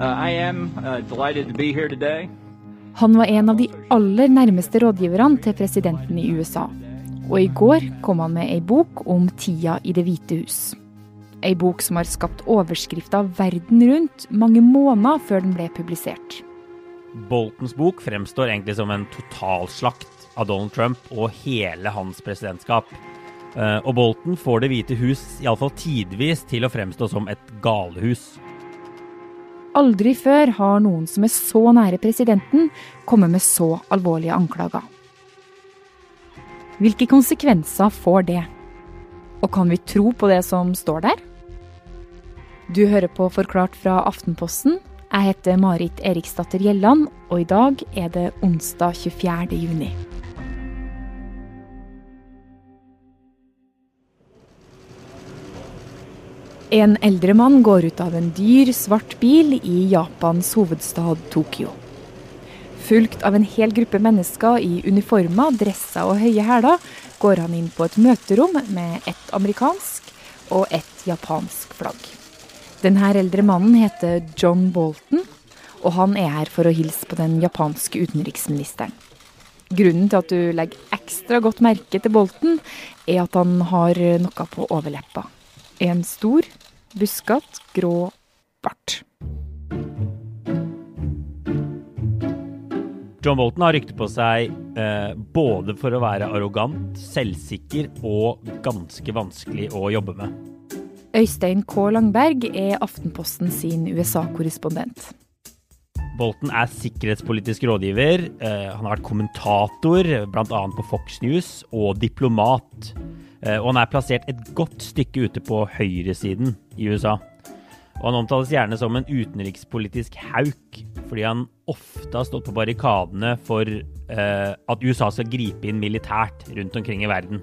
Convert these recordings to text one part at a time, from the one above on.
Uh, Han var en av de aller nærmeste rådgiverne til presidenten i USA. Og i går kom han med ei bok om tida i Det hvite hus. Ei bok som har skapt overskrifter verden rundt mange måneder før den ble publisert. Boltons bok fremstår egentlig som en totalslakt av Donald Trump og hele hans presidentskap. Eh, og Bolton får Det hvite hus iallfall tidvis til å fremstå som et galehus. Aldri før har noen som er så nære presidenten, kommet med så alvorlige anklager. Hvilke konsekvenser får det? Og kan vi tro på det som står der? Du hører på Forklart fra Aftenposten. Jeg heter Marit Eriksdatter Gjelland, og i dag er det onsdag 24. juni. En eldre mann går ut av en dyr, svart bil i Japans hovedstad Tokyo. Fulgt av en hel gruppe mennesker i uniformer, dresser og høye hæler går han inn på et møterom med et amerikansk og et japansk flagg. Denne eldre mannen heter John Bolton, og han er her for å hilse på den japanske utenriksministeren. Grunnen til at du legger ekstra godt merke til Bolton, er at han har noe på overleppa. En stor, buskete, grå bart. John Bolton har rykte på seg eh, både for å være arrogant, selvsikker og ganske vanskelig å jobbe med. Øystein K. Langberg er Aftenposten sin USA-korrespondent. Bolton er sikkerhetspolitisk rådgiver. Eh, han har vært kommentator, bl.a. på Fox News, og diplomat. Eh, og han er plassert et godt stykke ute på høyresiden i USA. Og han omtales gjerne som en utenrikspolitisk hauk, fordi han ofte har stått på barrikadene for eh, at USA skal gripe inn militært rundt omkring i verden.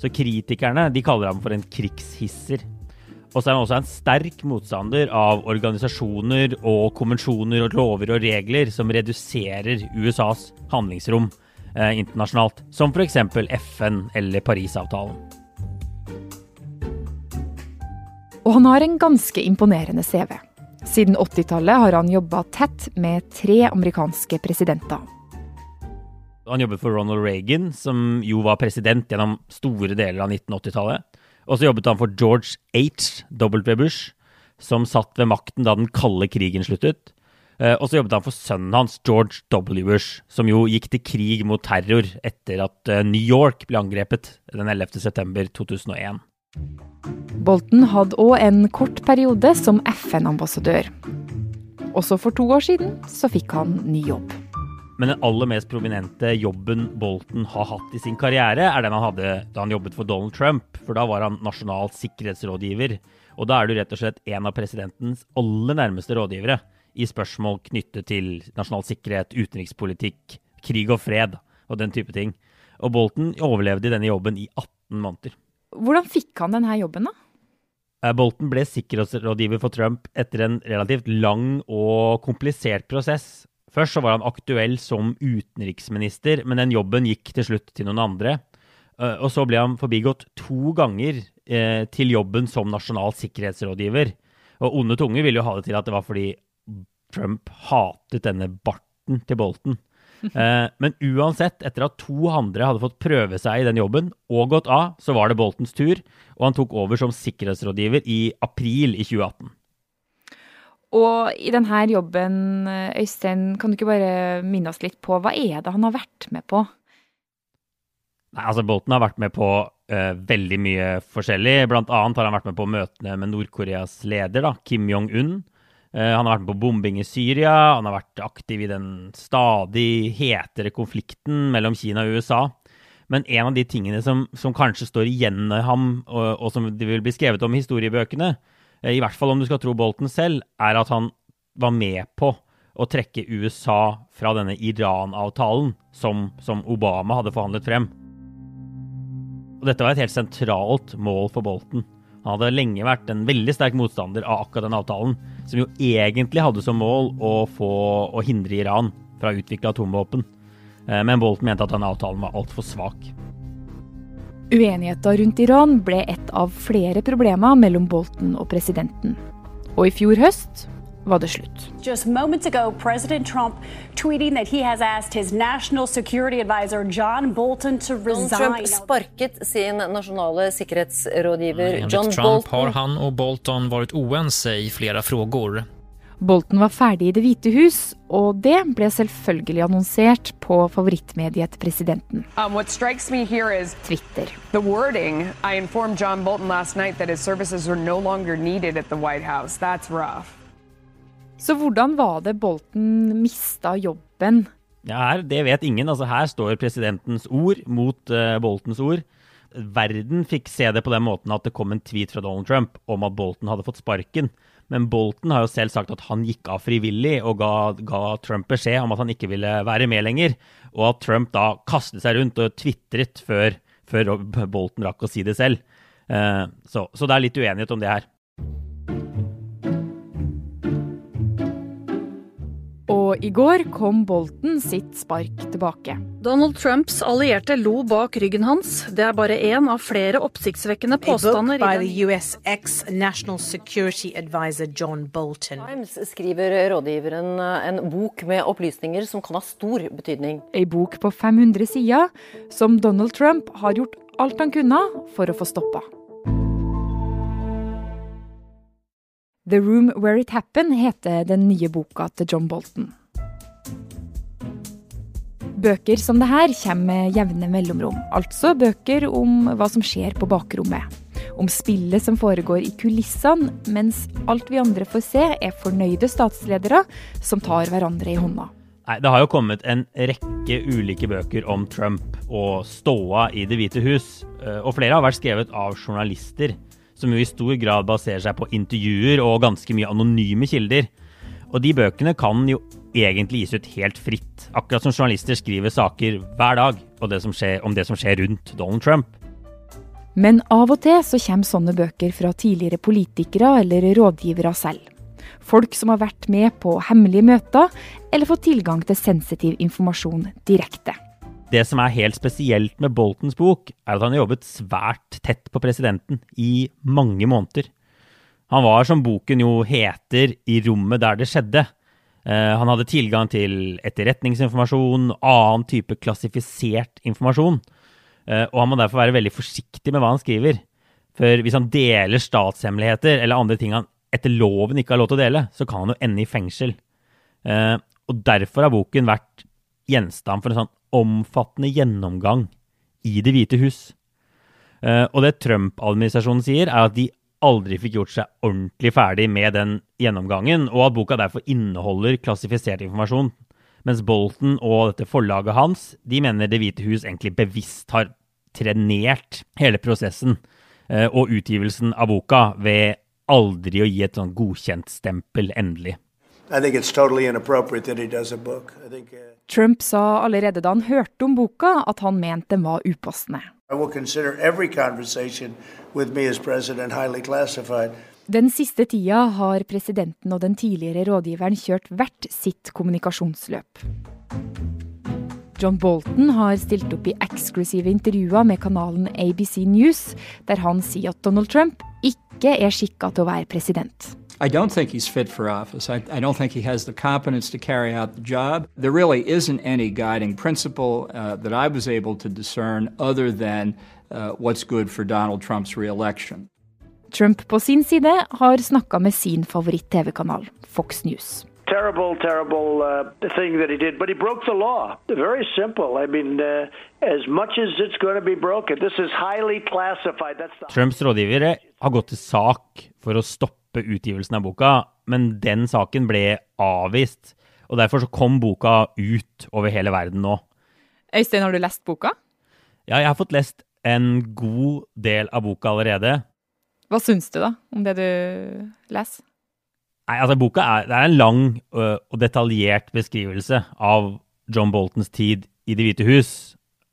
Så kritikerne de kaller ham for en krigshisser. Og så er han også en sterk motstander av organisasjoner og konvensjoner og lover og regler som reduserer USAs handlingsrom internasjonalt, som f.eks. FN eller Parisavtalen. Og han har en ganske imponerende CV. Siden 80-tallet har han jobba tett med tre amerikanske presidenter. Han jobbet for Ronald Reagan, som jo var president gjennom store deler av 1980-tallet. Og så jobbet han for George H. W. Bush, som satt ved makten da den kalde krigen sluttet. Eh, og så jobbet han for sønnen hans, George W. Bush, som jo gikk til krig mot terror etter at eh, New York ble angrepet den 11. september 2001. Bolton hadde òg en kort periode som FN-ambassadør. Også for to år siden så fikk han ny jobb. Men den aller mest prominente jobben Bolton har hatt i sin karriere, er den han hadde da han jobbet for Donald Trump. For da var han nasjonal sikkerhetsrådgiver. Og da er du rett og slett en av presidentens aller nærmeste rådgivere i spørsmål knyttet til nasjonal sikkerhet, utenrikspolitikk, krig og fred og den type ting. Og Bolton overlevde i denne jobben i 18 måneder. Hvordan fikk han denne jobben, da? Bolten Bolton ble sikkerhetsrådgiver for Trump etter en relativt lang og komplisert prosess. Først så var han aktuell som utenriksminister, men den jobben gikk til slutt til noen andre. Eh, og så ble han forbigått to ganger eh, til jobben som nasjonal sikkerhetsrådgiver. Og onde tunger ville jo ha det til at det var fordi Trump hatet denne barten til Bolton. Eh, men uansett, etter at to andre hadde fått prøve seg i den jobben og gått av, så var det Boltons tur, og han tok over som sikkerhetsrådgiver i april i 2018. Og i denne jobben, Øystein, kan du ikke bare minne oss litt på hva er det han har vært med på? Nei, altså Bolton har vært med på uh, veldig mye forskjellig. Blant annet har han vært med på møtene med Nord-Koreas leder, da, Kim Jong-un. Uh, han har vært med på bombing i Syria. Han har vært aktiv i den stadig hetere konflikten mellom Kina og USA. Men en av de tingene som, som kanskje står igjen med ham, og, og, som det vil bli skrevet om i historiebøkene, uh, i hvert fall om du skal tro Bolton selv, er at han var med på å trekke USA fra denne Iran-avtalen som, som Obama hadde forhandlet frem. Og dette var et helt sentralt mål for Bolton. Han hadde lenge vært en veldig sterk motstander av akkurat den avtalen, som jo egentlig hadde som mål å, få, å hindre Iran fra å utvikle atomvåpen. Men Bolton mente at denne avtalen var altfor svak. Uenigheta rundt Iran ble et av flere problemer mellom Bolton og presidenten. Og i fjor høst, var det slutt. Just moments ago, President Trump tweeting that he has asked his national security advisor John Bolton to resign. Trump sparket sin nasjonale sikkerhetsrådgiver John Enligt Trump Bolton. har han och Bolton varit oense i flera frågor. Bolton var ferdig i Det hvite hus, og det ble selvfølgelig annonsert på favorittmediet til presidenten, Um, what strikes me here is Twitter. the wording. I informed John Bolton last night that his services are no longer needed at the White House. That's rough. Så hvordan var det Bolten mista jobben? Ja, Det vet ingen. altså Her står presidentens ord mot uh, Boltons ord. Verden fikk se det på den måten at det kom en tweet fra Donald Trump om at Bolton hadde fått sparken. Men Bolton har jo selv sagt at han gikk av frivillig og ga, ga Trump beskjed om at han ikke ville være med lenger. Og at Trump da kastet seg rundt og tvitret før, før Bolton rakk å si det selv. Uh, så, så det er litt uenighet om det her. Og i går kom Bolten sitt spark tilbake. Donald Trumps allierte lo bak ryggen hans. Det er bare én av flere oppsiktsvekkende påstander by i the den US ex-national security advisor John Bolton. Times skriver rådgiveren eh, en bok med opplysninger som kan ha stor betydning. Ei bok på 500 sider som Donald Trump har gjort alt han kunne for å få stoppa. The Room Where It Happened heter den nye boka til John Bolton. Bøker som det her kommer med jevne mellomrom, altså bøker om hva som skjer på bakrommet. Om spillet som foregår i kulissene, mens alt vi andre får se er fornøyde statsledere som tar hverandre i hånda. Nei, Det har jo kommet en rekke ulike bøker om Trump og ståa i Det hvite hus. eh, Og flere har vært skrevet av journalister, som jo i stor grad baserer seg på intervjuer og ganske mye anonyme kilder. Og de bøkene kan jo egentlig gis ut helt fritt, akkurat som journalister skriver saker hver dag det skjer, om det som skjer rundt Donald Trump. Men av og til så kommer sånne bøker fra tidligere politikere eller rådgivere selv. Folk som har vært med på hemmelige møter eller fått tilgang til sensitiv informasjon direkte. Det som er helt spesielt med Boltons bok, er at han har jobbet svært tett på presidenten i mange måneder. Han var, som boken jo heter, i rommet der det skjedde. Eh, han hadde tilgang til etterretningsinformasjon, annen type klassifisert informasjon. Eh, og han må derfor være veldig forsiktig med hva han skriver. For hvis han deler statshemmeligheter eller andre ting han etter loven ikke har lov til å dele, så kan han jo ende i fengsel. Eh, og derfor har boken vært gjenstand for en sånn omfattende gjennomgang i Det hvite hus. Eh, og det Trump-administrasjonen sier, er at de aldri fikk gjort seg ordentlig ferdig med den gjennomgangen, og at boka derfor inneholder klassifisert informasjon. Mens Bolton og dette forlaget hans de mener Det hvite hus egentlig bevisst har trenert hele prosessen eh, og utgivelsen av boka ved aldri å gi et sånn godkjentstempel endelig. I think it's totally inappropriate that he does a book. I think uh, Trump sa allerede da han hørte om boka at han mente den var upassende. Den siste tida har presidenten og den tidligere rådgiveren kjørt hvert sitt kommunikasjonsløp. John Bolton har stilt opp i eksklusive intervjuer med kanalen ABC News, der han sier at Donald Trump ikke er skikka til å være president. I don't think he's fit for office. I, I don't think he has the competence to carry out the job. There really isn't any guiding principle uh, that I was able to discern other than uh, what's good for Donald Trump's reelection. Trump på sin side har snakka med sin favoritt-TV-kanal, Fox News. terrible, terrible uh, thing that he did. But he broke the law. Very simple. I mean, uh, as much as it's going to be broken, this is highly classified. That's the Trumps rådgivere har gått til sak for å stoppe utgivelsen av boka, men den saken ble avvist. Og Derfor så kom boka ut over hele verden nå. Øystein, har du lest boka? Ja, jeg har fått lest en god del av boka allerede. Hva syns du da om det du leser? Nei, altså Boka er, det er en lang ø, og detaljert beskrivelse av John Boltons tid i Det hvite hus.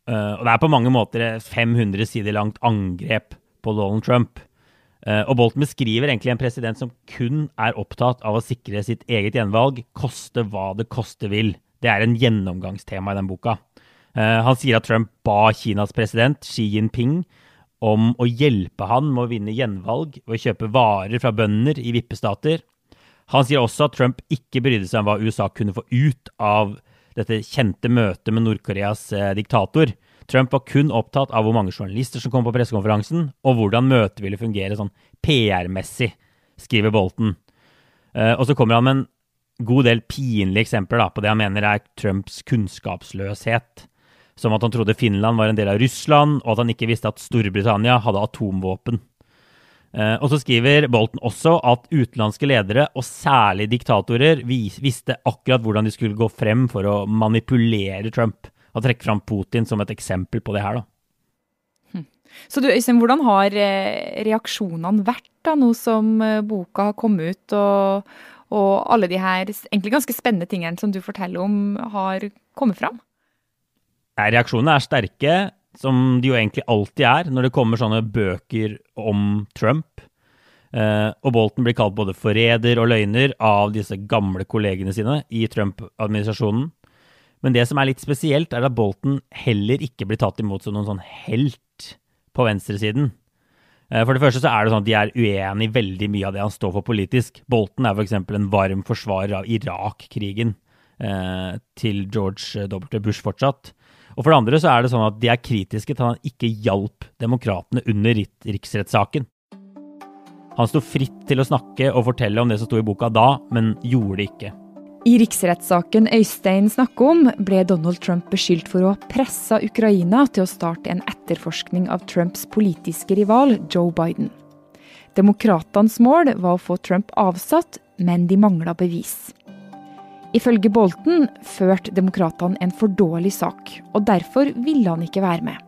Uh, og det er på mange måter et 500 sider langt angrep på Donald Trump. Uh, og Bolton beskriver egentlig en president som kun er opptatt av å sikre sitt eget gjenvalg, koste hva det koste vil. Det er en gjennomgangstema i den boka. Uh, han sier at Trump ba Kinas president Xi Jinping om å hjelpe han med å vinne gjenvalg ved å kjøpe varer fra bønder i vippestater. Han sier også at Trump ikke brydde seg om hva USA kunne få ut av dette kjente møtet med Nord-Koreas eh, diktator. Trump var kun opptatt av hvor mange journalister som kom på pressekonferansen, og hvordan møtet ville fungere sånn PR-messig, skriver Bolton. Uh, og så kommer han med en god del pinlige eksempler da, på det han mener er Trumps kunnskapsløshet. Som at han trodde Finland var en del av Russland, og at han ikke visste at Storbritannia hadde atomvåpen. Uh, og så skriver Bolton også at utenlandske ledere, og særlig diktatorer, vis, visste akkurat hvordan de skulle gå frem for å manipulere Trump. Og trekke fram Putin som et eksempel på det her, da. Hm. Så du, Øystein, hvordan har eh, reaksjonene vært da, nå som eh, boka har kommet ut, og, og alle de her egentlig ganske spennende tingene som du forteller om, har kommet fram? Reaksjonene er sterke som de jo egentlig alltid er når det kommer sånne bøker om Trump. Eh, og Bolton blir kalt både forræder og løgner av disse gamle kollegene sine i Trump-administrasjonen. Men det som er litt spesielt, er at Bolton heller ikke blir tatt imot som noen sånn helt på venstresiden. Eh, for det første så er det sånn at de er uenig i veldig mye av det han står for politisk. Bolton er f.eks. en varm forsvarer av Irak-krigen eh, til George W. Bush fortsatt. Og for det andre så er det sånn at de er kritiske til at han ikke hjalp demokratene under riksrettssaken. Han sto fritt til å snakke og fortelle om det som sto i boka da, men gjorde det ikke. I riksrettssaken Øystein snakker om, ble Donald Trump beskyldt for å ha pressa Ukraina til å starte en etterforskning av Trumps politiske rival Joe Biden. Demokratenes mål var å få Trump avsatt, men de mangla bevis. Ifølge Bolten førte demokratene en for dårlig sak, og derfor ville han ikke være med.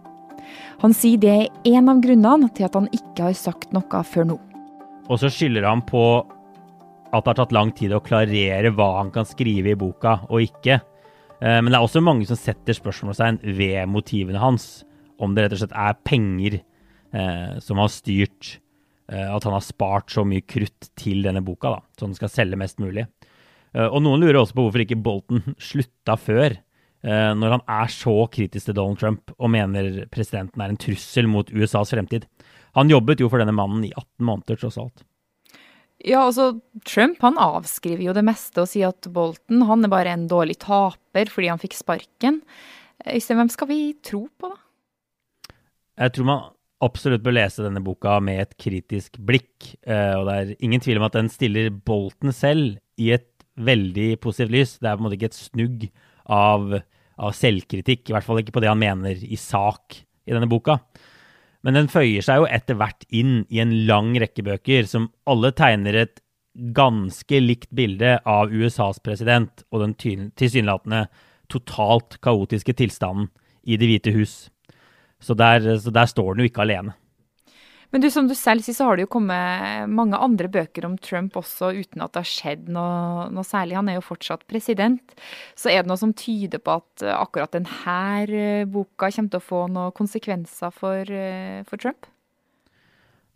Han sier det er en av grunnene til at han ikke har sagt noe før nå. Og så skylder han på at det har tatt lang tid å klarere hva han kan skrive i boka og ikke. Eh, men det er også mange som setter spørsmålstegn ved motivene hans. Om det rett og slett er penger eh, som har styrt eh, at han har spart så mye krutt til denne boka, da, så den skal selge mest mulig. Eh, og noen lurer også på hvorfor ikke Bolton slutta før, eh, når han er så kritisk til Donald Trump og mener presidenten er en trussel mot USAs fremtid. Han jobbet jo for denne mannen i 18 måneder, tross alt. Ja, altså, Trump han avskriver jo det meste og sier at Bolton han er bare en dårlig taper fordi han fikk sparken. Øystein, hvem skal vi tro på, da? Jeg tror man absolutt bør lese denne boka med et kritisk blikk. Eh, og det er ingen tvil om at den stiller Bolton selv i et veldig positivt lys. Det er på en måte ikke et snugg av, av, selvkritikk, i hvert fall ikke på det han mener i sak i denne boka. Men den føyer seg jo etter hvert inn i en lang rekke bøker som alle tegner et ganske likt bilde av USAs president og den tilsynelatende totalt kaotiske tilstanden i Det hvite hus. Så der, så der står den jo ikke alene. Men du, som du selv sier, så har det jo kommet mange andre bøker om Trump også, uten at det har skjedd noe, noe særlig. Han er jo fortsatt president. Så er det noe som tyder på at akkurat denne eh, boka kommer til å få noen konsekvenser for, eh, for Trump?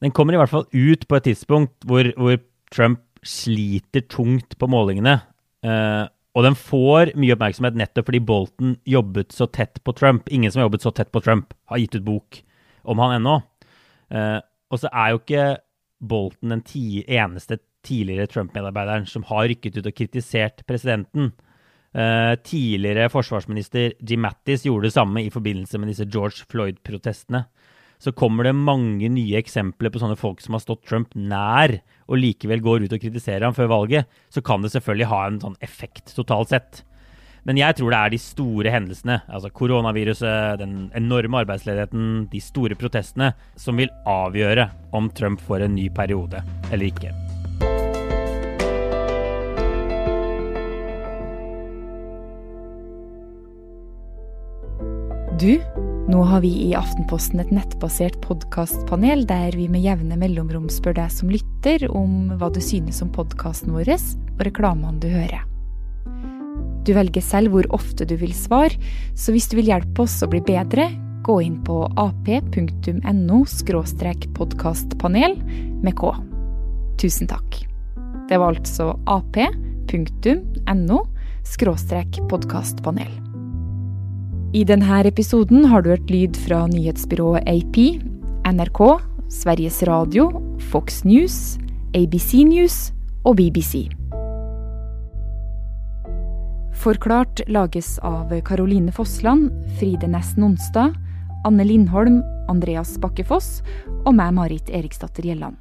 Den kommer i hvert fall ut på et tidspunkt hvor, hvor Trump sliter tungt på målingene. Eh, og den får mye oppmerksomhet nettopp fordi Bolton jobbet så tett på Trump. Ingen som har jobbet så tett på Trump, har gitt ut bok om han ennå. Uh, og så er jo ikke Bolton den ti eneste tidligere Trump-medarbeideren som har rykket ut og kritisert presidenten. Uh, tidligere forsvarsminister Jim Mattis gjorde det samme i forbindelse med disse George Floyd-protestene. Så kommer det mange nye eksempler på sånne folk som har stått Trump nær, og likevel går ut og kritiserer ham før valget. Så kan det selvfølgelig ha en sånn effekt totalt sett. Men jeg tror det er de store hendelsene, altså koronaviruset, den enorme arbeidsledigheten, de store protestene, som vil avgjøre om Trump får en ny periode eller ikke. Du, nå har vi i Aftenposten et nettbasert podkastpanel der vi med jevne mellomrom spør deg som lytter om hva du synes om podkasten vår og reklamene du hører. Du velger selv hvor ofte du vil svare, så hvis du vil hjelpe oss å bli bedre, gå inn på ap.no podkastpanel med K. Tusen takk. Det var altså ap.no podkastpanel. I denne episoden har du hørt lyd fra nyhetsbyrået AP, NRK, Sveriges Radio, Fox News, ABC News og BBC. Forklart lages av Caroline Fossland, Fride Næss Nonstad, Anne Lindholm, Andreas Bakkefoss og meg, Marit Eriksdatter Gjelland.